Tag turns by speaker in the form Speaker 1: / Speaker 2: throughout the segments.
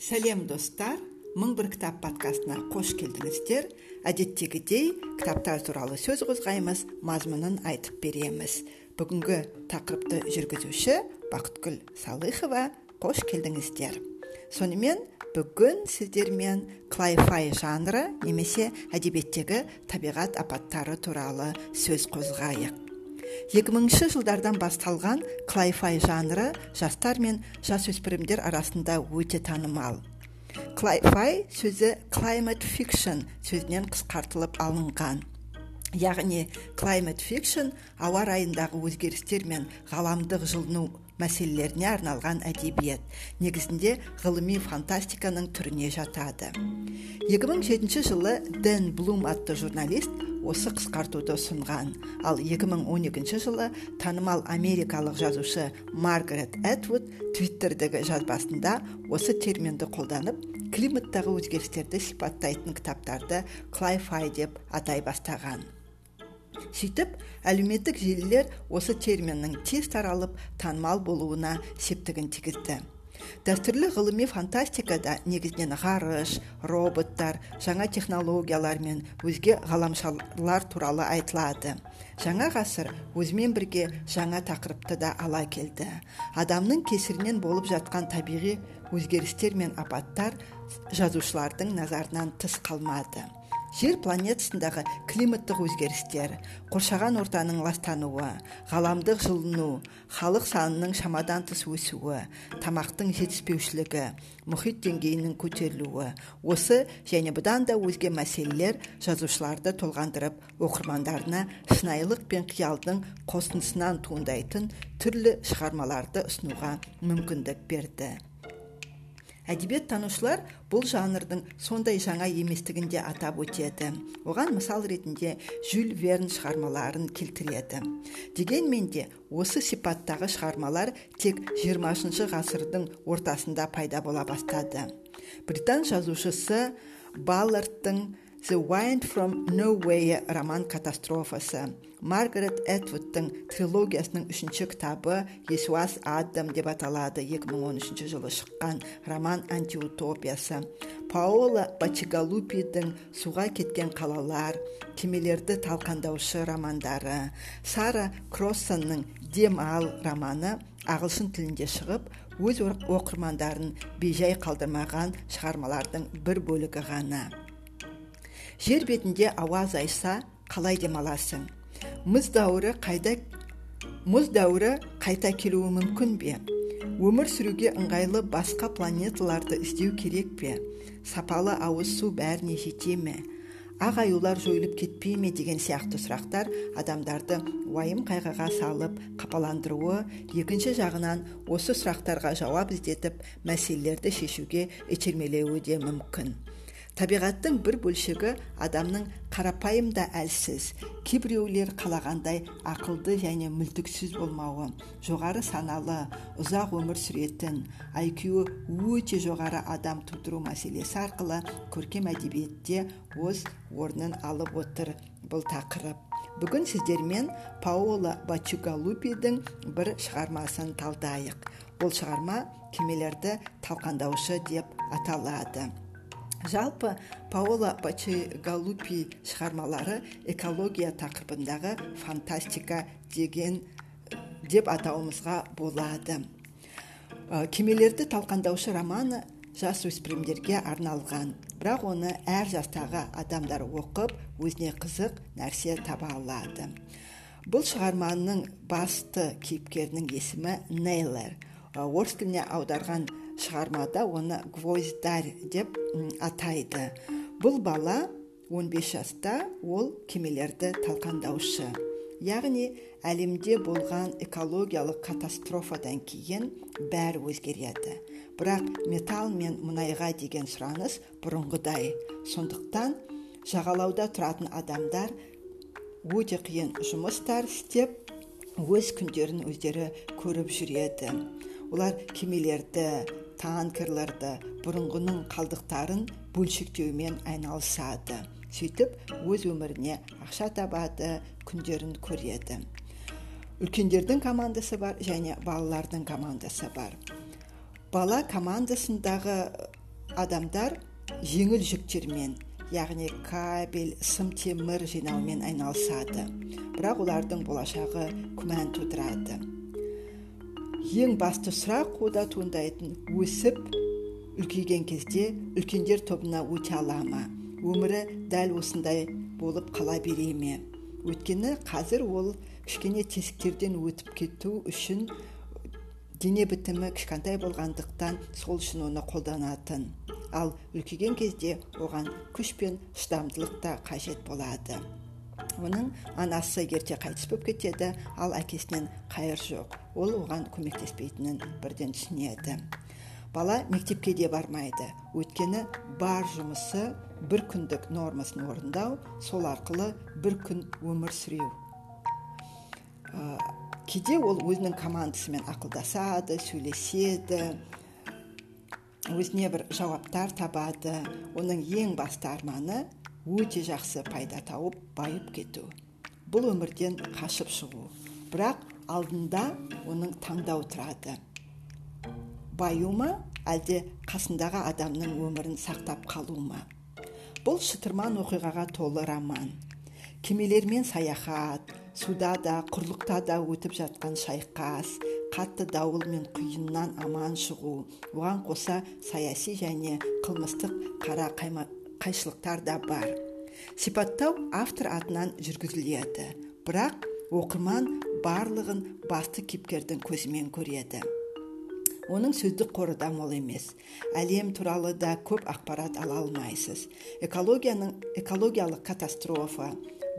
Speaker 1: сәлем достар. Мың бір кітап подкастына қош келдіңіздер. Әдеттегідей кітаптар туралы сөз қозғаймыз мазмұнын айтып береміз. Бүгінгі тақырыпты жүргізуші бақытгүл салыхова қош келдіңіздер. Сонымен бүгін сіздермен клайфай жанры немесе әдебиеттегі табиғат апаттары туралы сөз қозғайық. 2000 жылдардан басталған клайфай жанры жастар мен жасөспірімдер арасында өте танымал. Клайфай сөзі climate fiction сөзінен қысқартылып алынған. Яғни climate fiction ауа райындағы өзгерістер мен ғаламдық жылыну мәселелеріне арналған әдебиет. Негізінде ғылыми фантастиканың түріне жатады. 2007 жылы дэн блум атты журналист осы қысқартуды ұсынған. Ал 2012 жылы танымал америкалық жазушы маргарет этвуд твиттердегі жазбасында осы терминді қолданып климаттағы өзгерістерді сипаттайтын кітаптарды клайфай деп атай бастаған. Сөйтіп әлеуметтік желілер осы терминнің тез таралып танымал болуына септігін тигізді. Дәстүрлі ғылыми фантастикада негізінен ғарыш роботтар жаңа технологиялар мен өзге ғаламшарлар туралы айтылады. Жаңа ғасыр өзімен бірге жаңа тақырыпты да ала келді. Адамның кесірінен болып жатқан табиғи өзгерістер мен апаттар жазушылардың назарынан тыс қалмады. Жер планетасындағы климаттық өзгерістер қоршаған ортаның ластануы ғаламдық жылыну халық санының шамадан тыс өсуі тамақтың жетіспеушілігі мұхит деңгейінің көтерілуі осы және бұдан да өзге мәселелер жазушыларды толғандырып оқырмандарына шынайылық пен қиялдың қосындысынан туындайтын түрлі шығармаларды ұсынуға мүмкіндік берді. Танушылар бұл жанрдың сондай жаңа еместігін де атап өтеді. Оған мысал ретінде жюль верн шығармаларын келтіреді. Дегенмен де осы сипаттағы шығармалар тек 20 ғасырдың ортасында пайда бола бастады. Британ жазушысы баллардтың the wind from nowhere роман катастрофасы. Маргарет этвудтың трилогиясының үшінші кітабы есуас адам деп аталады. 2013 жылы шыққан роман антиутопиясы паоло бачигалупидің суға кеткен қалалар кемелерді талқандаушы романдары. Сара кроссонның дем ал романы ағылшын тілінде шығып өз оқырмандарын бейжай қалдырмаған шығармалардың бір бөлігі ғана. Жер бетінде ауа азайса қалай демаласың? Мұз дәуірі қайда мұз дәуірі қайта келуі мүмкін бе? Өмір сүруге ыңғайлы басқа планеталарды іздеу керек пе сапалы ауыз су бәріне жете ме? Ақ аюлар жойылып кетпей ме деген сияқты сұрақтар адамдарды уайым қайғыға салып қапаландыруы екінші жағынан осы сұрақтарға жауап іздетіп мәселелерді шешуге итермелеуі де мүмкін. Табиғаттың бір бөлшегі адамның қарапайым да әлсіз кейбіреулер қалағандай ақылды және мүлтіксіз болмауы жоғары саналы ұзақ өмір сүретін IQ өте жоғары адам тудыру мәселесі арқылы көркем әдебиетте өз орнын алып отыр бұл тақырып. Бүгін сіздермен паоло бачугалупидің бір шығармасын талдайық. Бұл шығарма кемелерді талқандаушы деп аталады. Жалпы паоло галупи шығармалары экология тақырыбындағы фантастика деген деп атауымызға болады. Кемелерді талқандаушы романы жас өспірімдерге арналған. Бірақ оны әр жастағы адамдар оқып өзіне қызық нәрсе таба алады. Бұл шығарманың басты кейіпкерінің есімі нейлер. Орыс тіліне аударған шығармада оны гвозддарь деп атайды. Бұл бала 15 жаста ол кемелерді талқандаушы. Яғни әлемде болған экологиялық катастрофадан кейін бәрі өзгереді. Бірақ металл мен мұнайға деген сұраныс бұрынғыдай. Сондықтан жағалауда тұратын адамдар өте қиын жұмыстар істеп өз күндерін өздері көріп жүреді. Олар кемелерді танкерлерді бұрынғының қалдықтарын бөлшектеумен айналысады. Сөйтіп өз өміріне ақша табады күндерін көреді. Үлкендердің командасы бар және балалардың командасы бар. Бала командасындағы адамдар жеңіл жүктермен яғни кабель сым темір жинаумен айналысады. Бірақ олардың болашағы күмән тудырады. Ең басты сұрақ ода туындайтын өсіп үлкейген кезде үлкендер тобына өте ала ма? Өмірі дәл осындай болып қала бере ме? Өйткені қазір ол кішкене тесіктерден өтіп кету үшін дене бітімі кішкентай болғандықтан сол үшін оны қолданатын. Ал үлкейген кезде оған күш пен шыдамдылық та қажет болады. Оның анасы ерте қайтыс болып кетеді ал әкесінен қайыр жоқ. Ол оған көмектеспейтінін бірден түсінеді. Бала мектепке де бармайды. Өйткені бар жұмысы бір күндік нормасын орындау сол арқылы бір күн өмір сүру. Ә, кейде ол өзінің командасымен ақылдасады сөйлеседі өзіне бір жауаптар табады. Оның ең басты арманы өте жақсы пайда тауып байып кету. Бұл өмірден қашып шығу. Бірақ алдында оның таңдау тұрады. Баю ма әлде қасындағы адамның өмірін сақтап қалу ма? Бұл шытырман оқиғаға толы роман. Кемелермен саяхат суда да құрлықта да өтіп жатқан шайқас қатты дауыл мен құйыннан аман шығу оған қоса саяси және қылмыстық қара қайма, қайшылықтар да бар. Сипаттау автор атынан жүргізіледі. Бірақ оқырман барлығын басты кейіпкердің көзімен көреді. Оның сөздік қоры да мол емес. Әлем туралы да көп ақпарат ала алмайсыз. Экологияның экологиялық катастрофа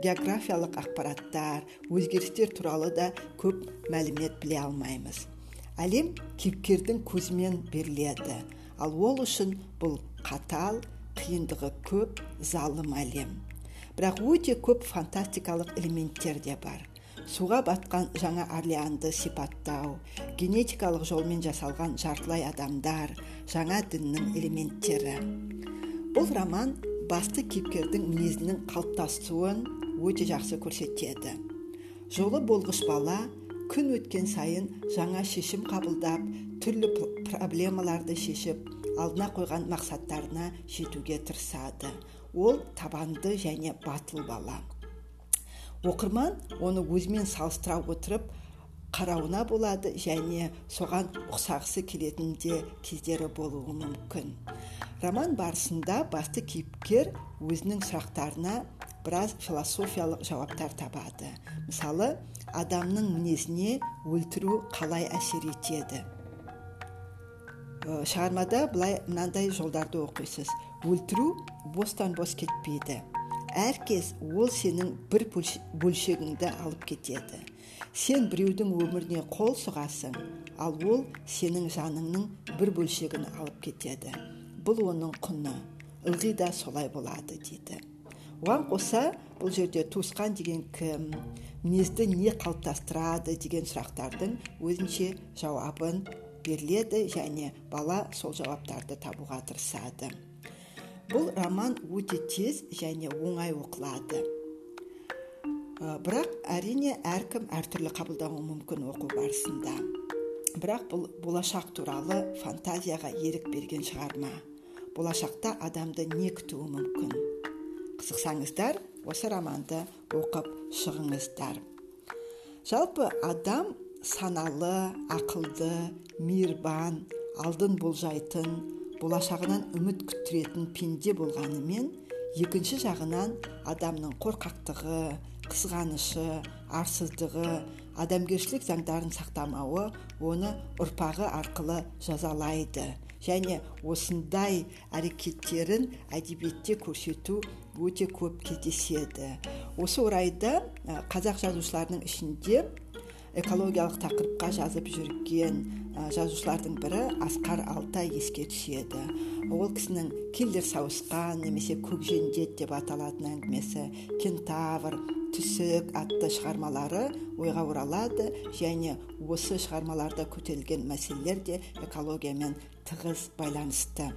Speaker 1: географиялық ақпараттар өзгерістер туралы да көп мәлімет біле алмаймыз. Әлем кейіпкердің көзімен беріледі. Ал ол үшін бұл қатал қиындығы көп залым әлем. Бірақ өте көп фантастикалық элементтер де бар. Суға батқан жаңа орлеанды сипаттау генетикалық жолмен жасалған жартылай адамдар жаңа діннің элементтері. Бұл роман басты кейіпкердің мінезінің қалыптасуын өте жақсы көрсетеді. Жолы болғыш бала күн өткен сайын жаңа шешім қабылдап түрлі проблемаларды шешіп алдына қойған мақсаттарына жетуге тырысады. Ол табанды және батыл бала. Оқырман оны өзімен салыстыра отырып қарауына болады және соған ұқсағысы келетін де кездері болуы мүмкін. Роман барысында басты кейіпкер өзінің сұрақтарына біраз философиялық жауаптар табады. Мысалы адамның мінезіне өлтіру қалай әсер етеді? Шығармада былай мынандай жолдарды оқисыз. Өлтіру бостан бос кетпейді. Әркез ол сенің бір бөлшегіңді алып кетеді. Сен біреудің өміріне қол сұғасың ал ол сенің жаныңның бір бөлшегін алып кетеді. Бұл оның құны. Ылғи да солай болады дейді оған қоса бұл жерде туысқан деген кім мінезді не қалыптастырады? деген сұрақтардың өзінше жауабын беріледі және бала сол жауаптарды табуға тырысады. Бұл роман өте тез және оңай оқылады. Бірақ әрине әркім әртүрлі қабылдауы мүмкін оқу барысында. Бірақ бұл болашақ туралы фантазияға ерік берген шығарма. Болашақта адамды не күтуі мүмкін? Қызықсаңыздар осы романды оқып шығыңыздар. Жалпы адам саналы ақылды мейірбан алдын болжайтын болашағынан үміт күттіретін пенде болғанымен екінші жағынан адамның қорқақтығы қызғанышы арсыздығы адамгершілік заңдарын сақтамауы оны ұрпағы арқылы жазалайды. Және осындай әрекеттерін әдебиетте көрсету өте көп кездеседі. Осы орайда қазақ жазушыларының ішінде экологиялық тақырыпқа жазып жүрген жазушылардың бірі асқар алтай еске түседі. Ол кісінің киллер сауысқан немесе көкжендет деп аталатын әңгімесі кентавр түсік атты шығармалары ойға оралады және осы шығармаларда көтерілген мәселелер де экологиямен тығыз байланысты.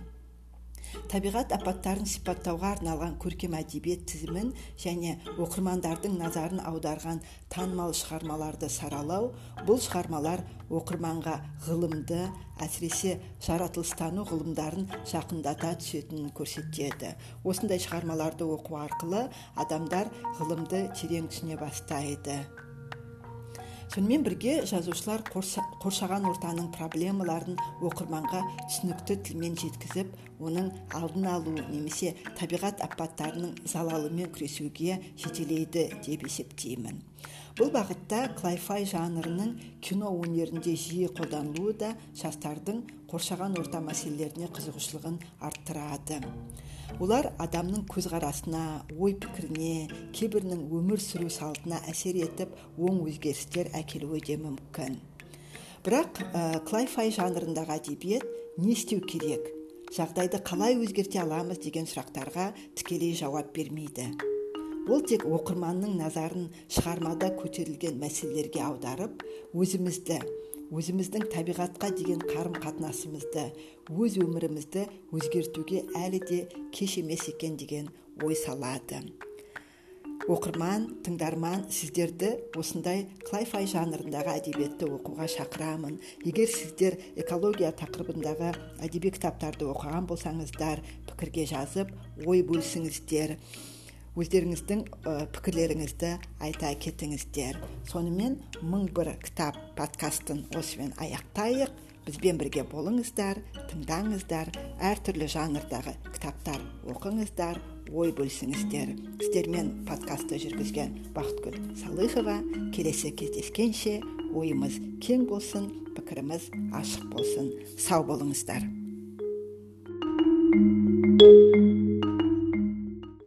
Speaker 1: Табиғат апаттарын сипаттауға арналған көркем әдебиет тізімін және оқырмандардың назарын аударған танымал шығармаларды саралау бұл шығармалар оқырманға ғылымды әсіресе жаратылыстану ғылымдарын жақындата түсетінін көрсетеді. Осындай шығармаларды оқу арқылы адамдар ғылымды терең түсіне бастайды. Сонымен бірге жазушылар қоршаған ортаның проблемаларын оқырманға түсінікті тілмен жеткізіп оның алдын алу немесе табиғат апаттарының залалымен күресуге жетелейді деп есептеймін. Бұл бағытта клайфай жанрының кино өнерінде жиі қолданылуы да жастардың қоршаған орта мәселелеріне қызығушылығын арттырады. Олар адамның көзқарасына ой пікіріне кейбірінің өмір сүру салтына әсер етіп оң өзгерістер әкелуі де мүмкін. Бірақ ә, клайфай жанрындағы әдебиет не істеу керек? Жағдайды қалай өзгерте аламыз деген сұрақтарға тікелей жауап бермейді. Ол тек оқырманның назарын шығармада көтерілген мәселелерге аударып өзімізді өзіміздің табиғатқа деген қарым қатынасымызды өз өмірімізді өзгертуге әлі де кеш емес екен деген ой салады. Оқырман тыңдарман сіздерді осындай клайфай жанрындағы әдебиетті оқуға шақырамын. Егер сіздер экология тақырыбындағы әдеби кітаптарды оқыған болсаңыздар пікірге жазып ой бөлісіңіздер өздеріңіздің пікірлеріңізді айта кетіңіздер. Сонымен мың бір кітап подкастын осымен аяқтайық. Бізбен бірге болыңыздар тыңдаңыздар әртүрлі жанрдағы кітаптар оқыңыздар ой бөлісіңіздер сіздермен подкастты жүргізген бақытгүл салыхова. Келесі кездескенше ойымыз кең болсын пікіріміз ашық болсын. Сау болыңыздар.